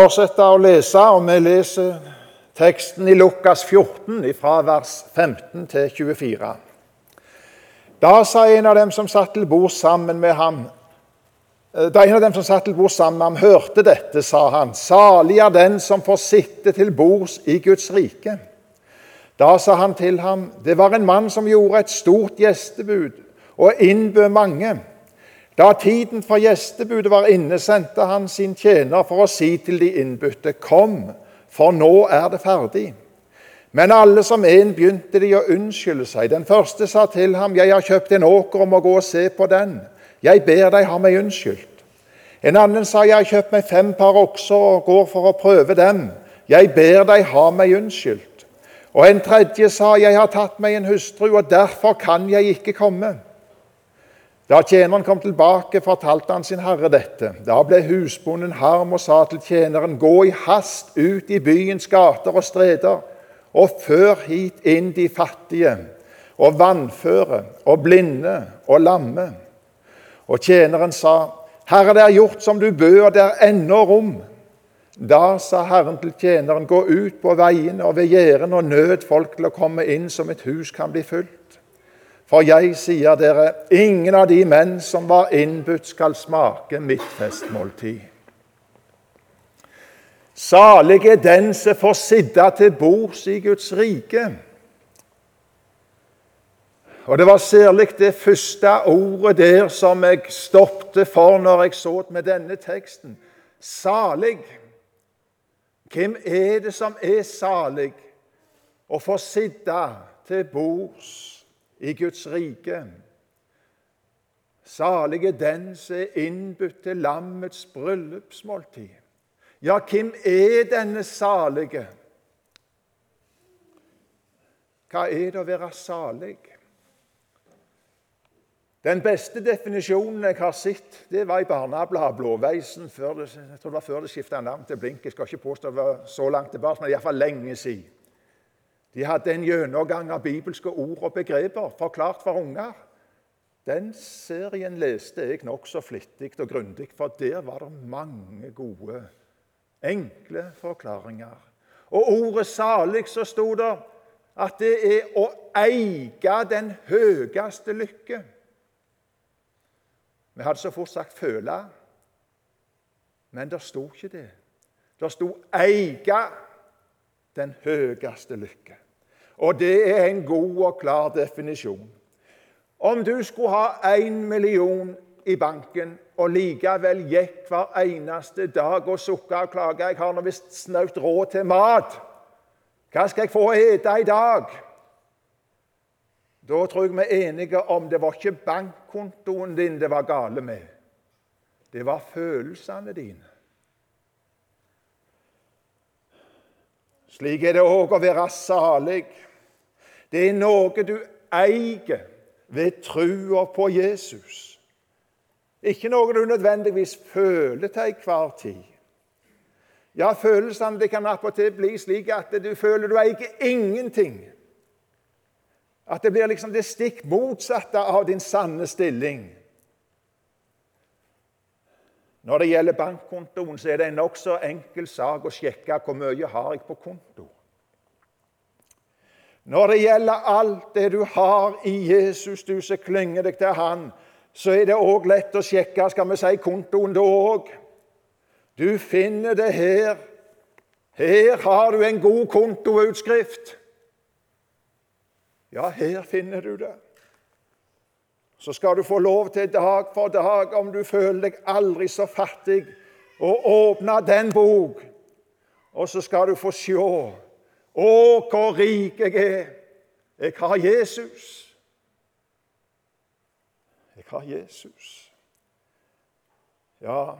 fortsette å lese, og vi leser teksten i Lukas 14, fra vers 15 til 24. Da sa en av dem som satt til bord sammen med ham Da en av dem som satt til bord sammen med ham, hørte dette, sa han, salig er den som får sitte til bords i Guds rike. Da sa han til ham, det var en mann som gjorde et stort gjestebud og innbød mange. Da tiden for gjestebudet var inne, sendte han sin tjener for å si til de innbudte, Kom, for nå er det ferdig. Men alle som en begynte de å unnskylde seg. Den første sa til ham, Jeg har kjøpt en åker og må gå og se på den. Jeg ber deg ha meg unnskyldt. En annen sa, Jeg har kjøpt meg fem par okser og går for å prøve dem. Jeg ber deg ha meg unnskyldt. Og en tredje sa, Jeg har tatt meg en hustru, og derfor kan jeg ikke komme. Da tjeneren kom tilbake, fortalte han sin herre dette. Da ble husbonden harm og sa til tjeneren.: Gå i hast ut i byens gater og streder, og før hit inn de fattige, og vannføre, og blinde og lamme. Og tjeneren sa, Herre, det er gjort som du bød, og det er ennå rom. Da sa Herren til tjeneren, gå ut på veiene og ved gjerdene og nød folk til å komme inn, som et hus kan bli fullt. For jeg sier dere, ingen av de menn som var innbudt, skal smake mitt festmåltid. Salig er den som får sitte til bords i Guds rike. Og Det var særlig det første ordet der som jeg stoppet for når jeg så med denne teksten. Salig. Hvem er det som er salig å få sitte til bords i Guds rike. Salig er den som er innbudt til lammets bryllupsmåltid. Ja, hvem er denne salige? Hva er det å være salig? Den beste definisjonen jeg har sett, det var i Barnebladet Blåveisen. Før det, jeg tror det var før det skifta navn til Blink. Jeg skal ikke påstå det var så langt tilbake, men iallfall lenge siden. De hadde en gjennomgang av bibelske ord og begreper forklart for unger. Den serien leste jeg nokså flittig og grundig, for der var det mange gode, enkle forklaringer. Og ordet 'salig' så sto det at det er å eie den høyeste lykke. Vi hadde så fort sagt 'føle', men det sto ikke det. Det sto 'eie' den høyeste lykke. Og det er en god og klar definisjon. Om du skulle ha én million i banken og likevel gikk hver eneste dag og sukka og klaga 'Jeg har nå visst snaut råd til mat. Hva skal jeg få å ete i dag?' Da tror jeg vi er enige om det var ikke bankkontoen din det var gale med. Det var følelsene dine. Slik er det òg å være salig. Det er noe du eier ved trua på Jesus. Ikke noe du nødvendigvis føler til hver tid. Ja, følelsene det kan attpåtil bli slik at du føler du eier ingenting. At det blir liksom det stikk motsatte av din sanne stilling. Når det gjelder bankkontoen, så er det en nokså enkel sak å sjekke hvor mye har jeg på konto. Når det gjelder alt det du har i Jesus, du som klynger deg til Han, så er det òg lett å sjekke skal vi si, kontoen da òg. Du finner det her. Her har du en god kontoutskrift. Ja, her finner du det så skal du få lov til dag for dag, om du føler deg aldri så fattig, å åpne den bok, og så skal du få se Å, hvor rik jeg er! Jeg har Jesus. Jeg har Jesus. Ja,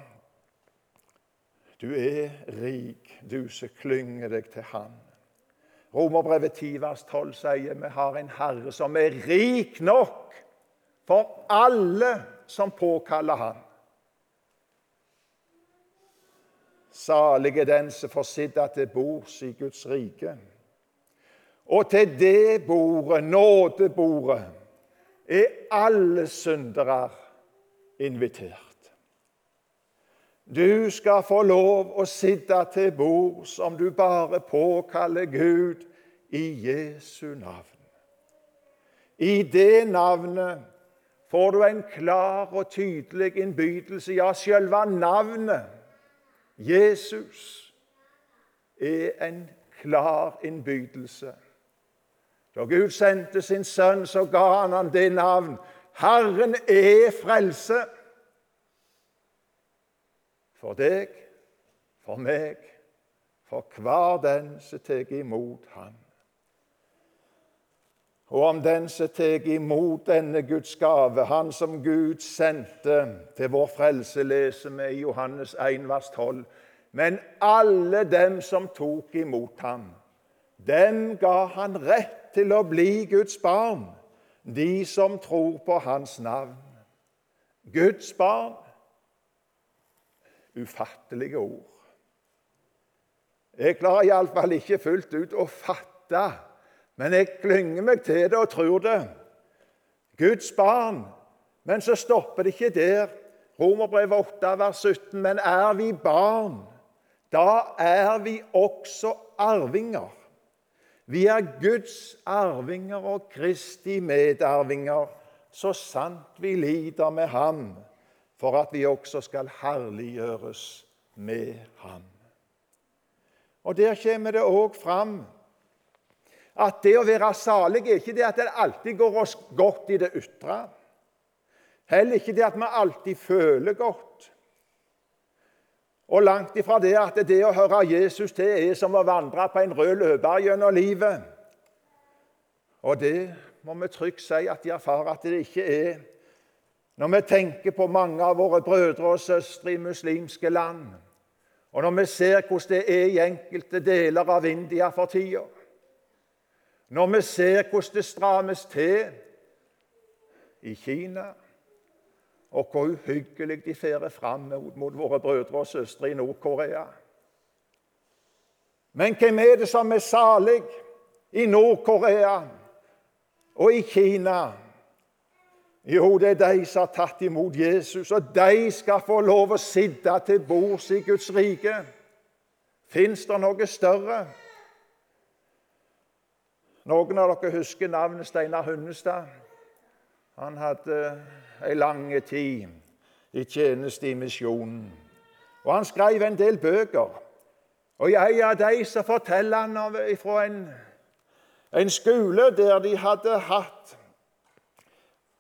du er rik, du som klynger deg til Han. Romerbrevet 10, vers 12 sier vi har en Herre som er rik nok for alle som påkaller ham. Salig er den som får sitte til bords i Guds rike. Og til det bordet, nådebordet, er alle syndere invitert. Du skal få lov å sitte til bords om du bare påkaller Gud i Jesu navn. I det navnet får du en klar og tydelig innbydelse. Ja, selve navnet Jesus er en klar innbydelse. Da Gud sendte sin sønn, så ga han ham det navn. Herren er frelse. For deg, for meg, for hver den som tar imot Han. Og om den som tar imot denne Guds gave, Han som Gud sendte til vår frelse, leser vi i Johannes 1, vers 12. Men alle dem som tok imot ham, dem ga han rett til å bli Guds barn, de som tror på Hans navn. Guds barn ufattelige ord. Jeg klarer iallfall ikke fullt ut å fatte, men jeg klynger meg til det og tror det. Guds barn. Men så stopper det ikke der. Romerbrevet 8, vers 17. Men er vi barn, da er vi også arvinger. Vi er Guds arvinger og Kristi medarvinger, så sant vi lider med Ham for at vi også skal herliggjøres med ham. Og Der kommer det òg fram at det å være salig er ikke det at det alltid går oss godt i det ytre. Heller ikke det at vi alltid føler godt. Og langt ifra det at det å høre Jesus til er som å vandre på en rød løper gjennom livet. Og det må vi trygt si at de erfarer at det ikke er når vi tenker på mange av våre brødre og søstre i muslimske land, og når vi ser hvordan det er i enkelte deler av India for tida, når vi ser hvordan det strammes til i Kina, og hvor uhyggelig de fører fram mot, mot våre brødre og søstre i Nord-Korea Men hvem er det som er salig i Nord-Korea og i Kina? Jo, det er de som har tatt imot Jesus, og de skal få lov å sitte til bords i Guds rike. Fins det noe større? Noen av dere husker navnet Steinar Hunnestad. Han hadde ei lang tid i tjeneste i misjonen. Og han skrev en del bøker. Og i en av dem så forteller han fra en, en skole der de hadde hatt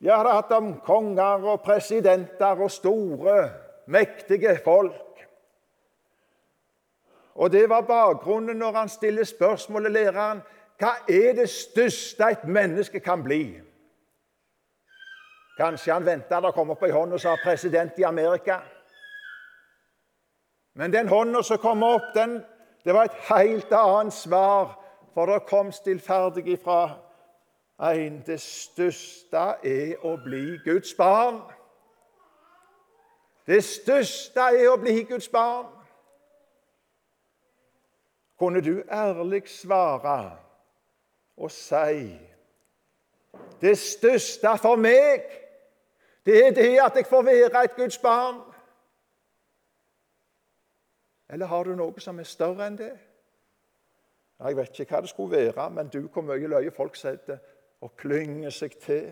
De hadde hatt om konger og presidenter og store, mektige folk. Og Det var bakgrunnen når han stiller spørsmålet læreren hva er det største et menneske kan bli. Kanskje han venta det kom opp ei hånd og sa 'president i Amerika'. Men den hånda som kom opp, den, det var et helt annet svar, for det kom stillferdig ifra en, det største er å bli Guds barn. Det største er å bli Guds barn. Kunne du ærlig svare og si det største for meg, det er det at jeg får være et Guds barn? Eller har du noe som er større enn det? Jeg vet ikke hva det skulle være, men du, hvor mye løye folk setter og klynger seg til.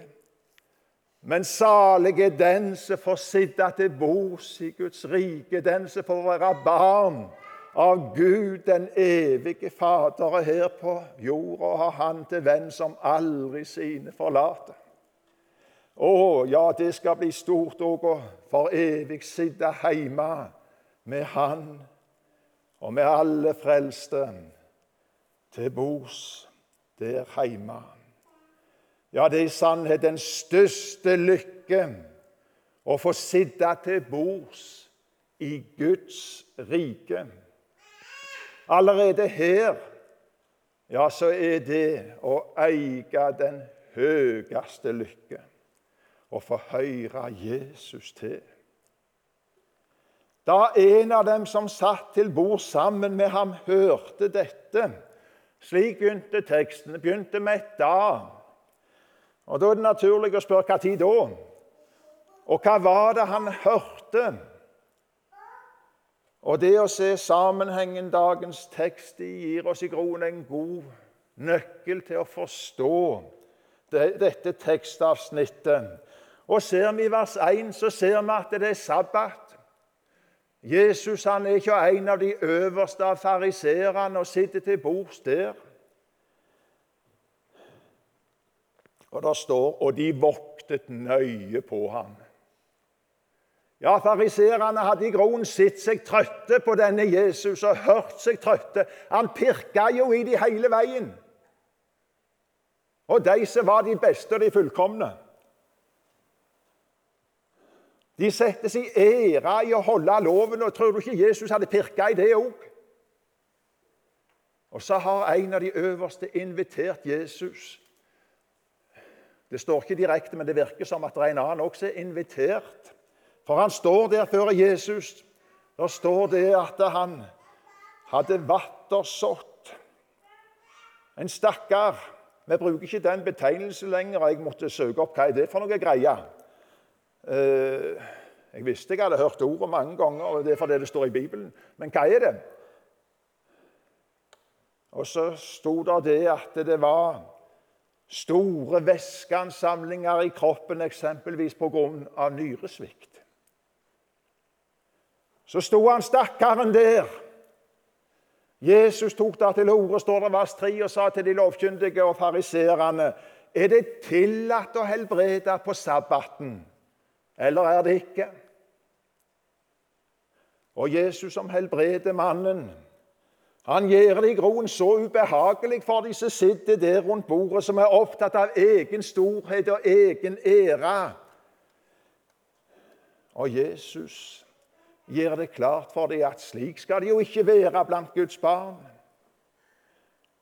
Men salig er den som får sitte til bords i Guds rike, den som får være barn av Gud, den evige Fader, her på jorda, og har Han til venn som aldri sine forlater. Å, ja, det skal bli stort òg å for evig sitte hjemme med Han og med alle frelste til bords der hjemme. Ja, det er i sannhet den største lykke å få sitte til bords i Guds rike. Allerede her ja, så er det å eie den høyeste lykke å få høre Jesus til. Da en av dem som satt til bord sammen med ham, hørte dette Slik begynte teksten. Det begynte med et da. Og Da er det naturlig å spørre tid da? Og hva var det han hørte? Og det å se sammenhengen dagens tekst gir oss i grunnen en god nøkkel til å forstå det, dette tekstavsnittet. Og ser vi i vers 1, så ser vi at det er sabbat. Jesus han er ikke en av de øverste av fariseerne og sitter til bords der. Og det står og de voktet nøye på ham. Ja, fariserene hadde i grunnen sett seg trøtte på denne Jesus og hørt seg trøtte. Han pirka jo i de hele veien. Og de som var de beste og de fullkomne. De settes i ære i å holde loven, og tror du ikke Jesus hadde pirka i det òg? Og så har en av de øverste invitert Jesus. Det står ikke direkte, men det virker som at det er en annen også er invitert. For han står der før Jesus. Der står det at han hadde vattersått. En stakkar. Vi bruker ikke den betegnelsen lenger. Jeg måtte søke opp hva er det for noe greier. Eh, jeg visste jeg hadde hørt ordet mange ganger, og det er fordi det står i Bibelen. Men hva er det? Og så sto det det at det var store væskeansamlinger i kroppen, eksempelvis pga. nyresvikt. Så sto han stakkaren der. Jesus tok der til orde, står det vers 3, og sa til de lovkyndige og fariserene Er det tillatt å helbrede på sabbaten, eller er det ikke? Og Jesus som helbreder mannen, han gjør det i grunnen så ubehagelig for de som sitter der rundt bordet, som er opptatt av egen storhet og egen ære. Og Jesus gjør det klart for dem at slik skal det jo ikke være blant Guds barn.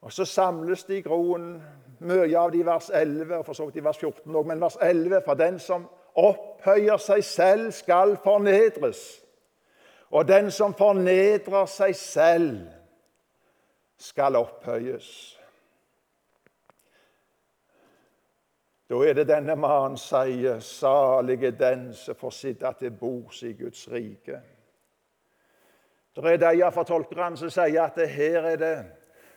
Og så samles de i groen, mye av de vers 11, og for så vidt i vers 14 òg, men vers 11 For den som opphøyer seg selv, skal fornedres. Og den som fornedrer seg selv, skal opphøyes. Da er det denne mannen sier, salig er den som får sitte til bords i Guds rike. Det er de av fortolkerne som sier at det her er det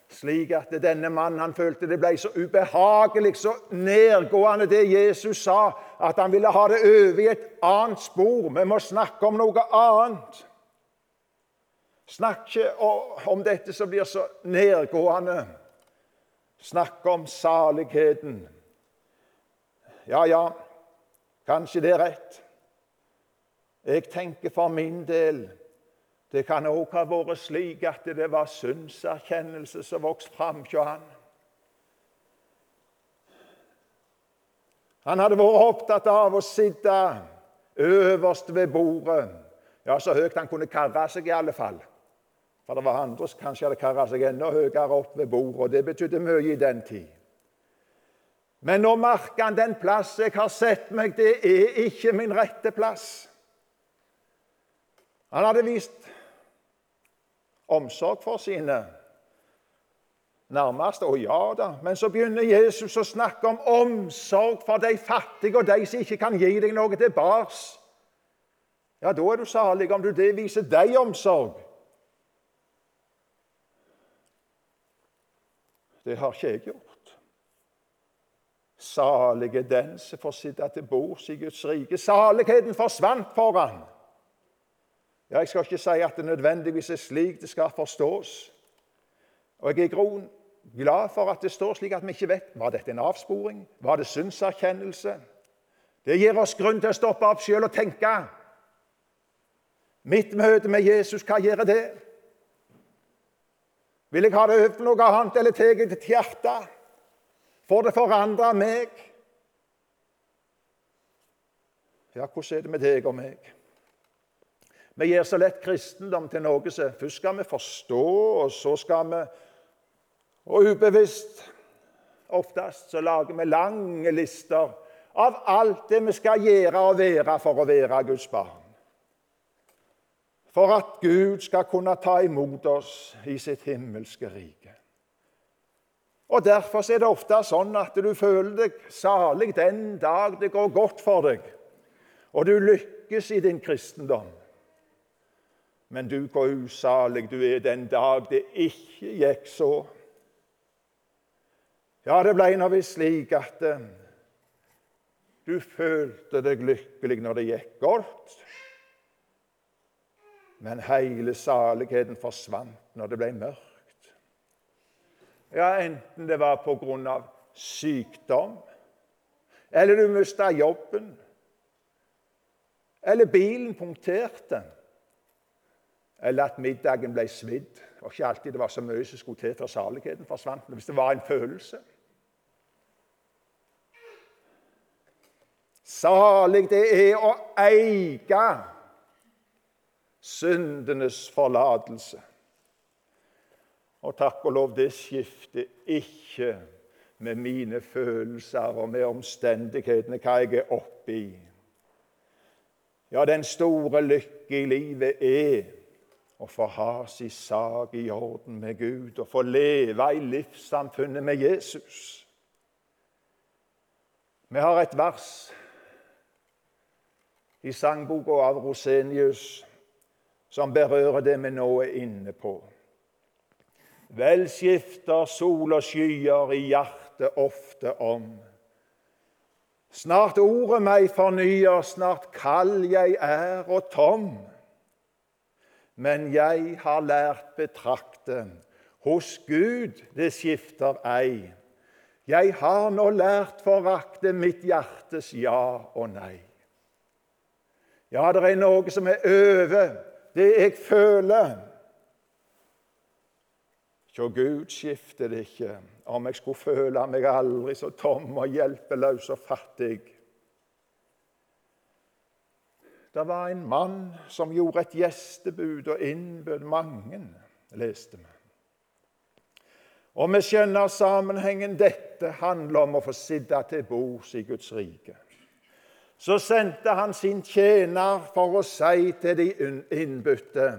slik at denne mannen han følte det ble så ubehagelig, så nedgående det Jesus sa, at han ville ha det over i et annet spor. Vi må snakke om noe annet. Snakk ikke om dette som blir så nedgående. Snakk om saligheten. Ja, ja, kanskje det er rett. Jeg tenker for min del det kan òg ha vært slik at det var syndserkjennelse som vokste fram hos han. Han hadde vært opptatt av å sitte øverst ved bordet. Ja, så høyt han kunne karre seg, i alle fall. For det var andre som kanskje hadde karra seg enda høyere opp ved bordet, og det betydde mye i den tid. Men nå merker han den plass jeg har sett meg, det er ikke min rette plass. Han hadde vist omsorg for sine nærmeste. Og ja da, men så begynner Jesus å snakke om omsorg for de fattige og de som ikke kan gi deg noe tilbake. Ja, da er du salig om du det viser deg omsorg. Det har ikke jeg gjort. Salig er den som får sitte til bords i Guds rike. Saligheten forsvant for han. Ja, Jeg skal ikke si at det nødvendigvis er slik det skal forstås. Og Jeg er i grunnen glad for at det står slik at vi ikke vet var dette en avsporing, var det syndserkjennelse. Det gir oss grunn til å stoppe opp sjøl og tenke. Mitt møte med Jesus, hva gjør det? Vil jeg ha det over noe annet, eller tar det til hjertet? Får det forandre meg? Ja, hvordan er det med deg og meg? Vi gir så lett kristendom til noe som først skal vi forstå, og så skal vi Og ubevisst oftest så lager vi lange lister av alt det vi skal gjøre og være for å være Guds barn. For at Gud skal kunne ta imot oss i sitt himmelske rike. Og Derfor er det ofte sånn at du føler deg salig den dag det går godt for deg, og du lykkes i din kristendom. Men du, hvor usalig du er den dag det ikke gikk så. Ja, det ble nå visst slik at eh, du følte deg lykkelig når det gikk godt. Men hele saligheten forsvant når det ble mørkt. Ja, enten det var på grunn av sykdom, eller du mista jobben, eller bilen punkterte, eller at middagen ble svidd. Var ikke alltid det var så mye som skulle til før saligheten forsvant. Men hvis det var en følelse Salig det er å eie syndenes forlatelse. Og takk og lov, det skifter ikke med mine følelser og med omstendighetene, hva jeg er oppi. Ja, den store lykke i livet er å få ha sin sak i orden med Gud og få leve i livssamfunnet med Jesus. Vi har et vers i sangboka av Rosenius som berører det vi nå er inne på. Vel skifter sol og skyer i hjertet ofte om. Snart ordet meg fornyer, snart kald jeg er og tom. Men jeg har lært betrakte, hos Gud det skifter ei. Jeg har nå lært forakte mitt hjertes ja og nei. Ja, det er noe som er over det jeg føler. Hjå Gud skifter det ikke om jeg skulle føle meg aldri så tom og hjelpeløs og fattig. Det var en mann som gjorde et gjestebud og innbød mange, leste vi. Og vi skjønner sammenhengen. Dette handler om å få sitte til bords i Guds rike. Så sendte han sin tjener for å si til de innbudte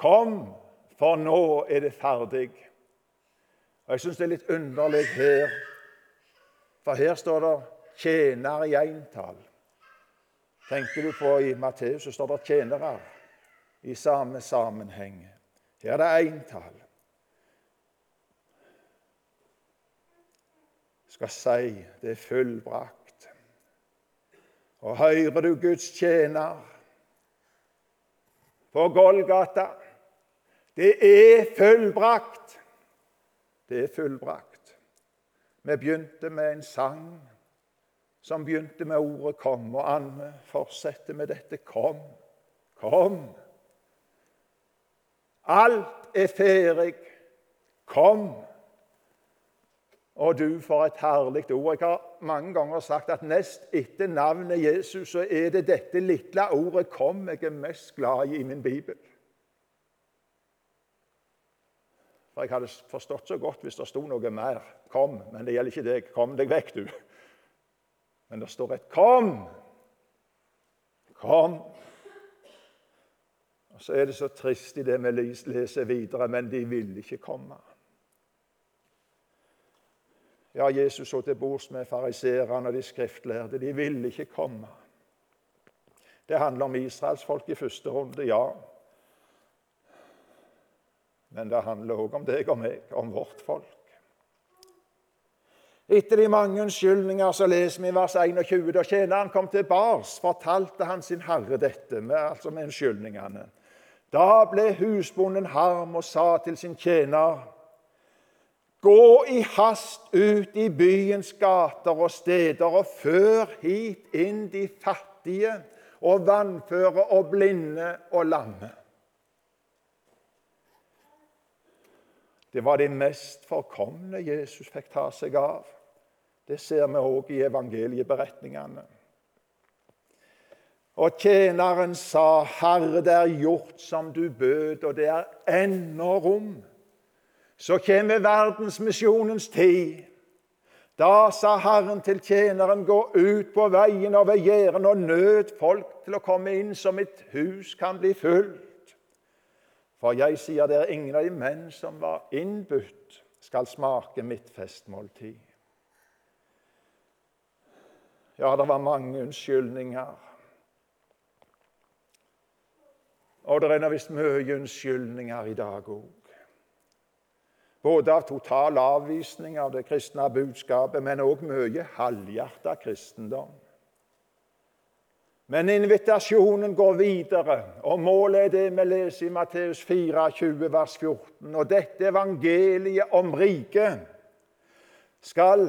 Kom, for nå er det ferdig. Og Jeg syns det er litt underlig her, for her står det 'tjener' i entall. Tenker du på i Matteus, så står det 'tjenere' i samme sammenheng. Her er det entall. skal si det er fullbrakt. Og hører du Guds tjener på Golgata Det er fullbrakt. Det er fullbrakt. Vi begynte med en sang som begynte med ordet 'kom', og Anne fortsetter med dette 'kom, kom'. Alt er ferdig. Kom. Og du, for et herlig ord. Jeg har mange ganger sagt at nest etter navnet Jesus så er det dette lille ordet 'kom' jeg er mest glad i i min bibel. For jeg hadde forstått så godt hvis det sto noe mer. Kom. Men det gjelder ikke deg. Kom deg vekk, du. Men det står et 'kom'. Kom. Og Så er det så trist i det vi leser videre, men de vil ikke komme. Ja, Jesus så til bords med fariseerne og de skriftlærde. De ville ikke komme. Det handler om israelsfolk i første runde, ja. Men det handler òg om deg og meg, om vårt folk. Etter de mange unnskyldninger så leser vi i vers 21. Da tjeneren kom tilbake, fortalte han sin herre dette, med, altså med unnskyldningene. Da ble husbonden harm og sa til sin tjener.: Gå i hast ut i byens gater og steder og før hit inn de fattige og vannføre og blinde og lamme. Det var det mest forkomne Jesus fikk ta seg av. Det ser vi òg i evangelieberetningene. Og tjeneren sa, 'Herre, det er gjort som du bød, og det er ennå rom.' Så kommer verdensmisjonens tid. Da sa Herren til tjeneren, 'Gå ut på veien og ved gjerdene og nød folk til å komme inn, så mitt hus kan bli fullt.' For jeg sier det er ingen av de menn som var innbudt, skal smake mitt festmåltid. Ja, det var mange unnskyldninger. Og det er visst mye unnskyldninger i dag òg. Både av total avvisning av det kristne budskapet, men òg mye halvhjerta kristendom. Men invitasjonen går videre, og målet er det vi leser i Matteus 24, vers 14. Og dette evangeliet om riket skal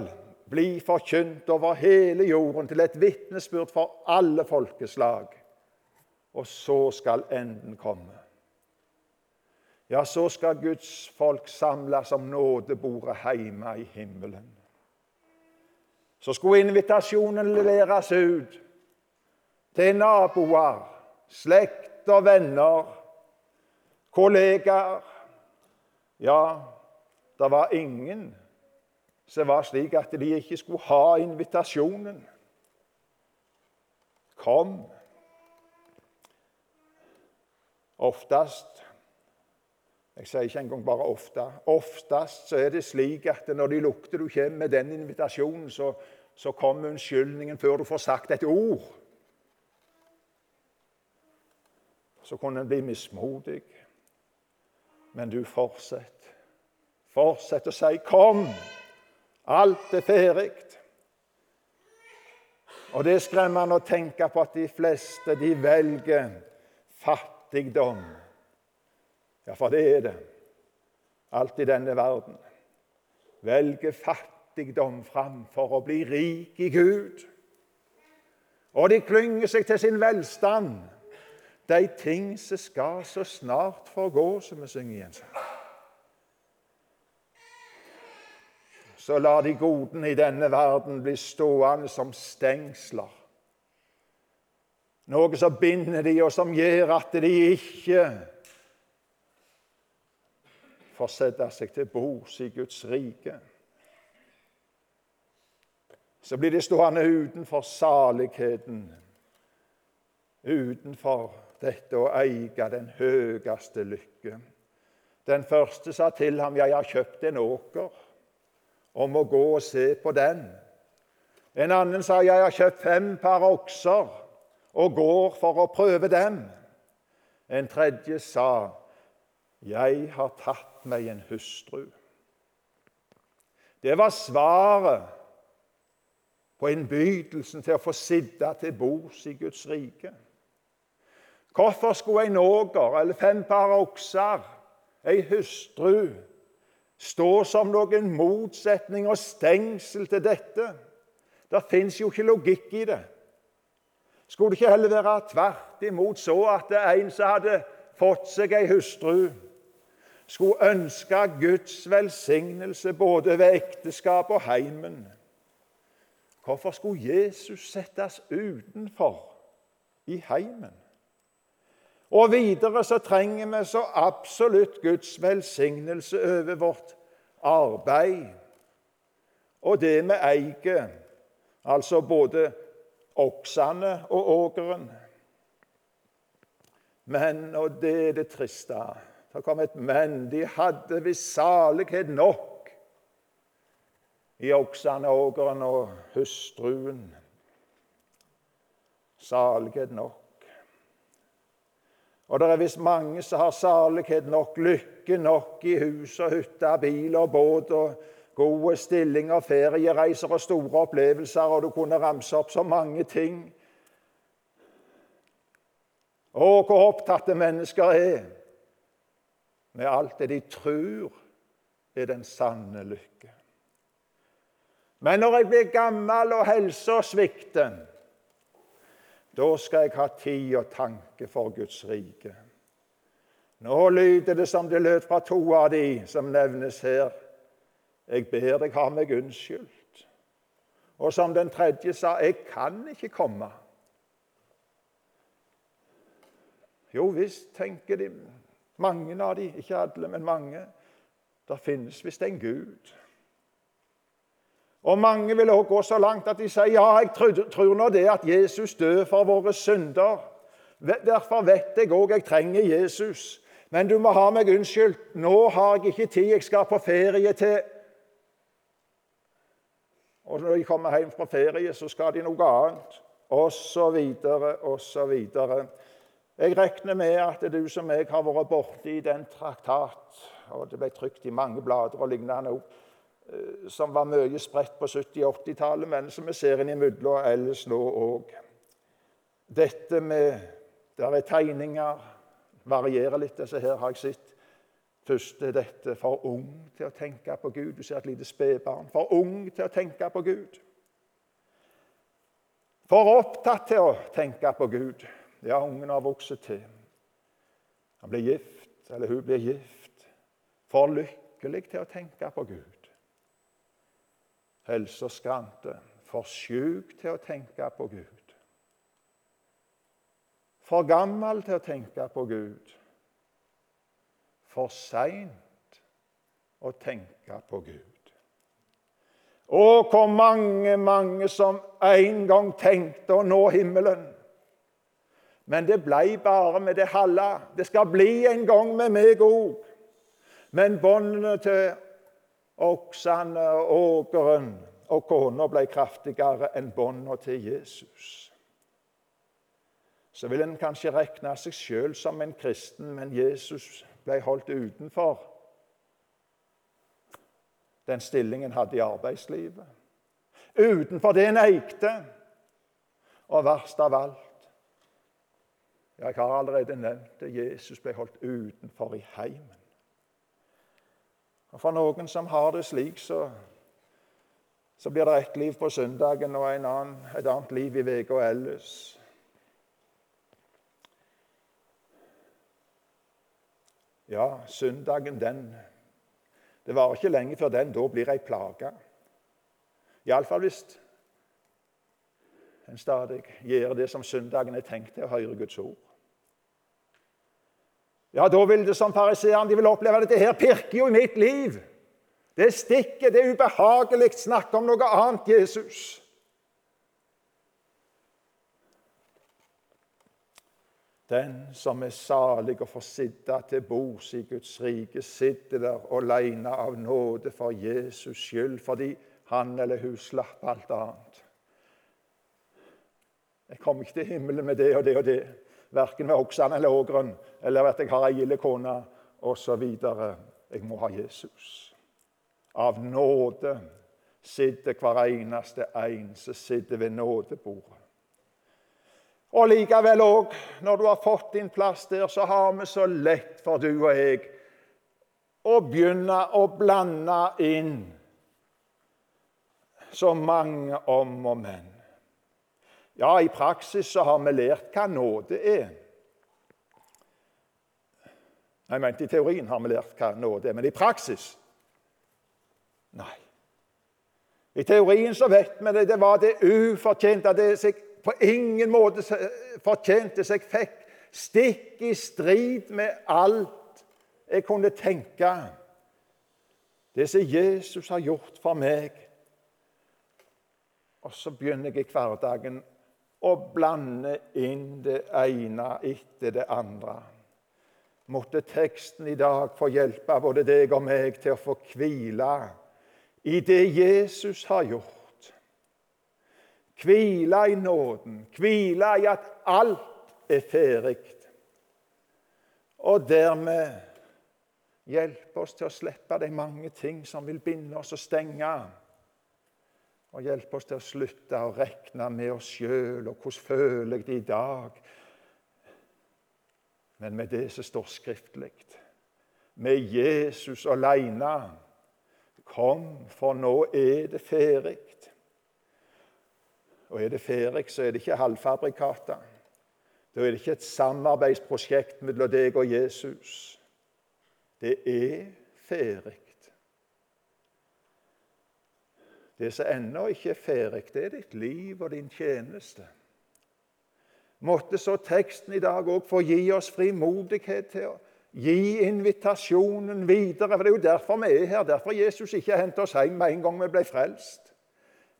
bli forkynt over hele jorden til et vitnesbyrd for alle folkeslag. Og så skal enden komme. Ja, så skal Guds folk samles om nådebordet hjemme i himmelen. Så skulle invitasjonen leveres ut til naboer, slekt og venner, kollegaer. Ja, det var ingen som var slik at de ikke skulle ha invitasjonen. Kom. Oftest jeg sier ikke engang bare ofte. Oftest så er det slik at når de lukter du kommer med den invitasjonen, så, så kommer unnskyldningen før du får sagt et ord. Så kunne en bli mismodig. Men du fortsetter. Fortsett å si 'kom'. Alt er ferdig. Og det er skremmende å tenke på at de fleste de velger fattigdom ja, for det er det. Alt i denne verden. Velger fattigdom framfor å bli rik i Gud. Og de klynger seg til sin velstand. De ting som skal så snart forgå, som vi synger i en sang. Så lar de godene i denne verden bli stående som stengsler. Noe som binder de, og som gjør at de ikke får sette seg til bords i Guds rike. Så blir de stående utenfor saligheten, utenfor dette å eie den høyeste lykke. Den første sa til ham, 'Jeg har kjøpt en åker, og å gå og se på den.' En annen sa, 'Jeg har kjøpt fem par okser, og går for å prøve dem.' En tredje sa, 'Jeg har tatt meg en hustru'. Det var svaret på innbydelsen til å få sitte til bords i Guds rike. Hvorfor skulle en åger eller fem par okser, ei hustru, stå som noen motsetning og stengsel til dette? Det fins jo ikke logikk i det. Skulle det ikke heller være tvert imot så at det er en som hadde fått seg ei hustru, skulle ønske Guds velsignelse både ved ekteskap og heimen. Hvorfor skulle Jesus settes utenfor i heimen? Og videre så trenger vi så absolutt Guds velsignelse over vårt arbeid og det vi eier, altså både oksene og ågeren. Men, og det er det triste det kom et men. De hadde visst salighet nok i oksene, ågeren og hustruen. Salighet nok. Og det er visst mange som har salighet nok, lykke nok i hus og hytte, bil og båt og gode stillinger, feriereiser og store opplevelser, og du kunne ramse opp så mange ting. Å, hvor opptatte mennesker er med alt det de tror er den sanne lykke. Men når jeg blir gammel og helsa svikter, da skal jeg ha tid og tanke for Guds rike. Nå lyder det som det lød fra to av de som nevnes her. Jeg ber deg ha meg unnskyldt. Og som den tredje sa, jeg kan ikke komme. Jo visst, tenker de, mange av de, ikke alle, men mange. Det finnes visst en Gud. Og Mange vil også gå så langt at de sier ja, jeg tror, nå det at Jesus døde for våre synder. Derfor vet jeg òg jeg trenger Jesus. Men du må ha meg unnskyldt. Nå har jeg ikke tid. Jeg skal på ferie til Og når de kommer hjem fra ferie, så skal de noe annet. Og så videre, og så videre. Jeg regner med at du som jeg har vært borti den traktat, og det ble trykt i mange blader og lignende eh, som var mye spredt på 70- og 80-tallet, men som vi ser innimellom ellers nå òg. Dette med Der er tegninger, varierer litt. Disse her har jeg sett. Først er dette for ung til å tenke på Gud. Du ser et lite spedbarn. For ung til å tenke på Gud. For opptatt til å tenke på Gud. Ja, ungen har vokst til. Han blir gift, eller hun blir gift. For lykkelig til å tenke på Gud. Helse og skrante. For sjuk til å tenke på Gud. For gammel til å tenke på Gud. For seint å tenke på Gud. Å, hvor mange, mange som en gang tenkte å nå himmelen. Men det blei bare med det halve. Det skal bli en gang med meg òg. Men båndene til oksene, og åkeren og kona ble kraftigere enn båndene til Jesus. Så vil en kanskje regne seg sjøl som en kristen, men Jesus ble holdt utenfor den stillingen hadde i arbeidslivet. Utenfor det en eikte. Og verst av alt Jeg har allerede nevnt det. Jesus ble holdt utenfor i heimen. Og For noen som har det slik, så, så blir det ett liv på søndagen og annen, et annet liv i uka ellers. Ja, søndagen, den det varer ikke lenge før den da blir ei plage. Iallfall hvis en stadig gjør det som søndagen er tenkt til, å høre Guds ord. Ja, da vil det som fariseeren de vil oppleve dette her pirker jo i mitt liv. Det stikker, det er ubehagelig. Snakk om noe annet, Jesus. Den som er salig og får sitte til bords i Guds rike, sitter der alene av nåde for Jesus skyld, fordi han eller hun slapp alt annet. Jeg kommer ikke til himmelen med det og det og det, verken ved oksene eller ågeren, eller at jeg har ei gild kone osv. Jeg må ha Jesus. Av nåde sitter hver eneste en som sitter ved nådebordet. Og likevel òg, når du har fått din plass der, så har vi så lett for du og jeg å begynne å blande inn så mange om og men. Ja, i praksis så har vi lært hva nåde er. Jeg mente I teorien har vi lært hva nåde er, men i praksis Nei. I teorien så vet vi det. Det var det ufortjente. Det seg på ingen måte fortjente seg fikk, stikk i strid med alt jeg kunne tenke. Det som Jesus har gjort for meg. Og så begynner jeg i hverdagen å blande inn det ene etter det andre. Måtte teksten i dag få hjelpe både deg og meg til å få hvile i det Jesus har gjort. Hvile i nåden, hvile i at alt er ferdig. Og dermed hjelpe oss til å slippe de mange ting som vil binde oss og stenge. Og hjelpe oss til å slutte å regne med oss sjøl og hvordan føler jeg det i dag. Men med det som står skriftlig, med Jesus aleine Kom, for nå er det ferdig. Og er det ferdig, så er det ikke halvfabrikata. Da er det ikke et samarbeidsprosjekt mellom deg og Jesus. Det er ferdig. Det som ennå ikke er ferdig, det er ditt liv og din tjeneste. Måtte så teksten i dag òg få gi oss frimodighet til å gi invitasjonen videre. For Det er jo derfor vi er her. Derfor Jesus ikke hentet oss hjem med en gang vi ble frelst.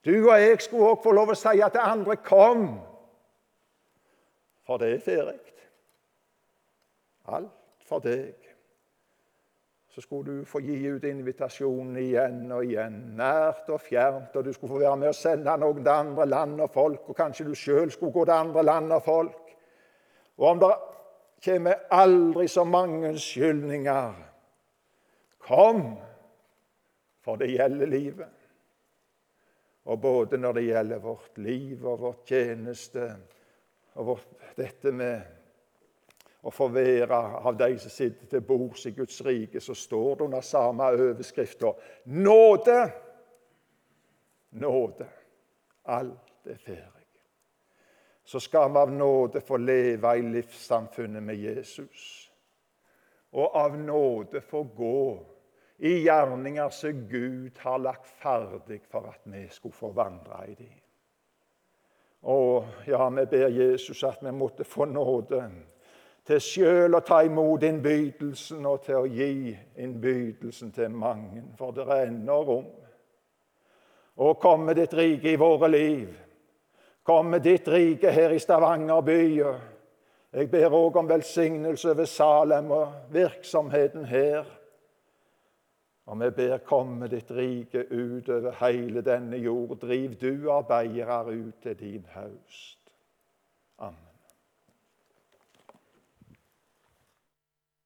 Du og jeg skulle òg få lov å si at det andre 'kom', for det er ferdig. Alt for deg. Så skulle du få gi ut invitasjonen igjen og igjen, nært og fjernt, og du skulle få være med å sende noen til andre land og folk, og kanskje du sjøl skulle gå til andre land og folk. Og om det kommer aldri så mange unnskyldninger. Kom, for det gjelder livet. Og både når det gjelder vårt liv og vår tjeneste og vårt, dette med å få være av de som sitter til bords i Guds rike, så står det under samme overskrifta nåde. Nåde. Alt er ferdig. Så skal vi av nåde få leve i livssamfunnet med Jesus. Og av nåde få gå i gjerninger som Gud har lagt ferdig for at vi skulle få vandre i dem. Og ja, vi ber Jesus at vi måtte få nåde til sjøl å ta imot innbydelsen og til å gi innbydelsen til mange, for det er ennå rom. Og komme ditt rike i våre liv. Komme ditt rike her i Stavanger by. Jeg ber òg om velsignelse over Salem og virksomheten her. Og vi ber komme ditt rike ut over hele denne jord. Driv du arbeidere ut til din høst. Amen.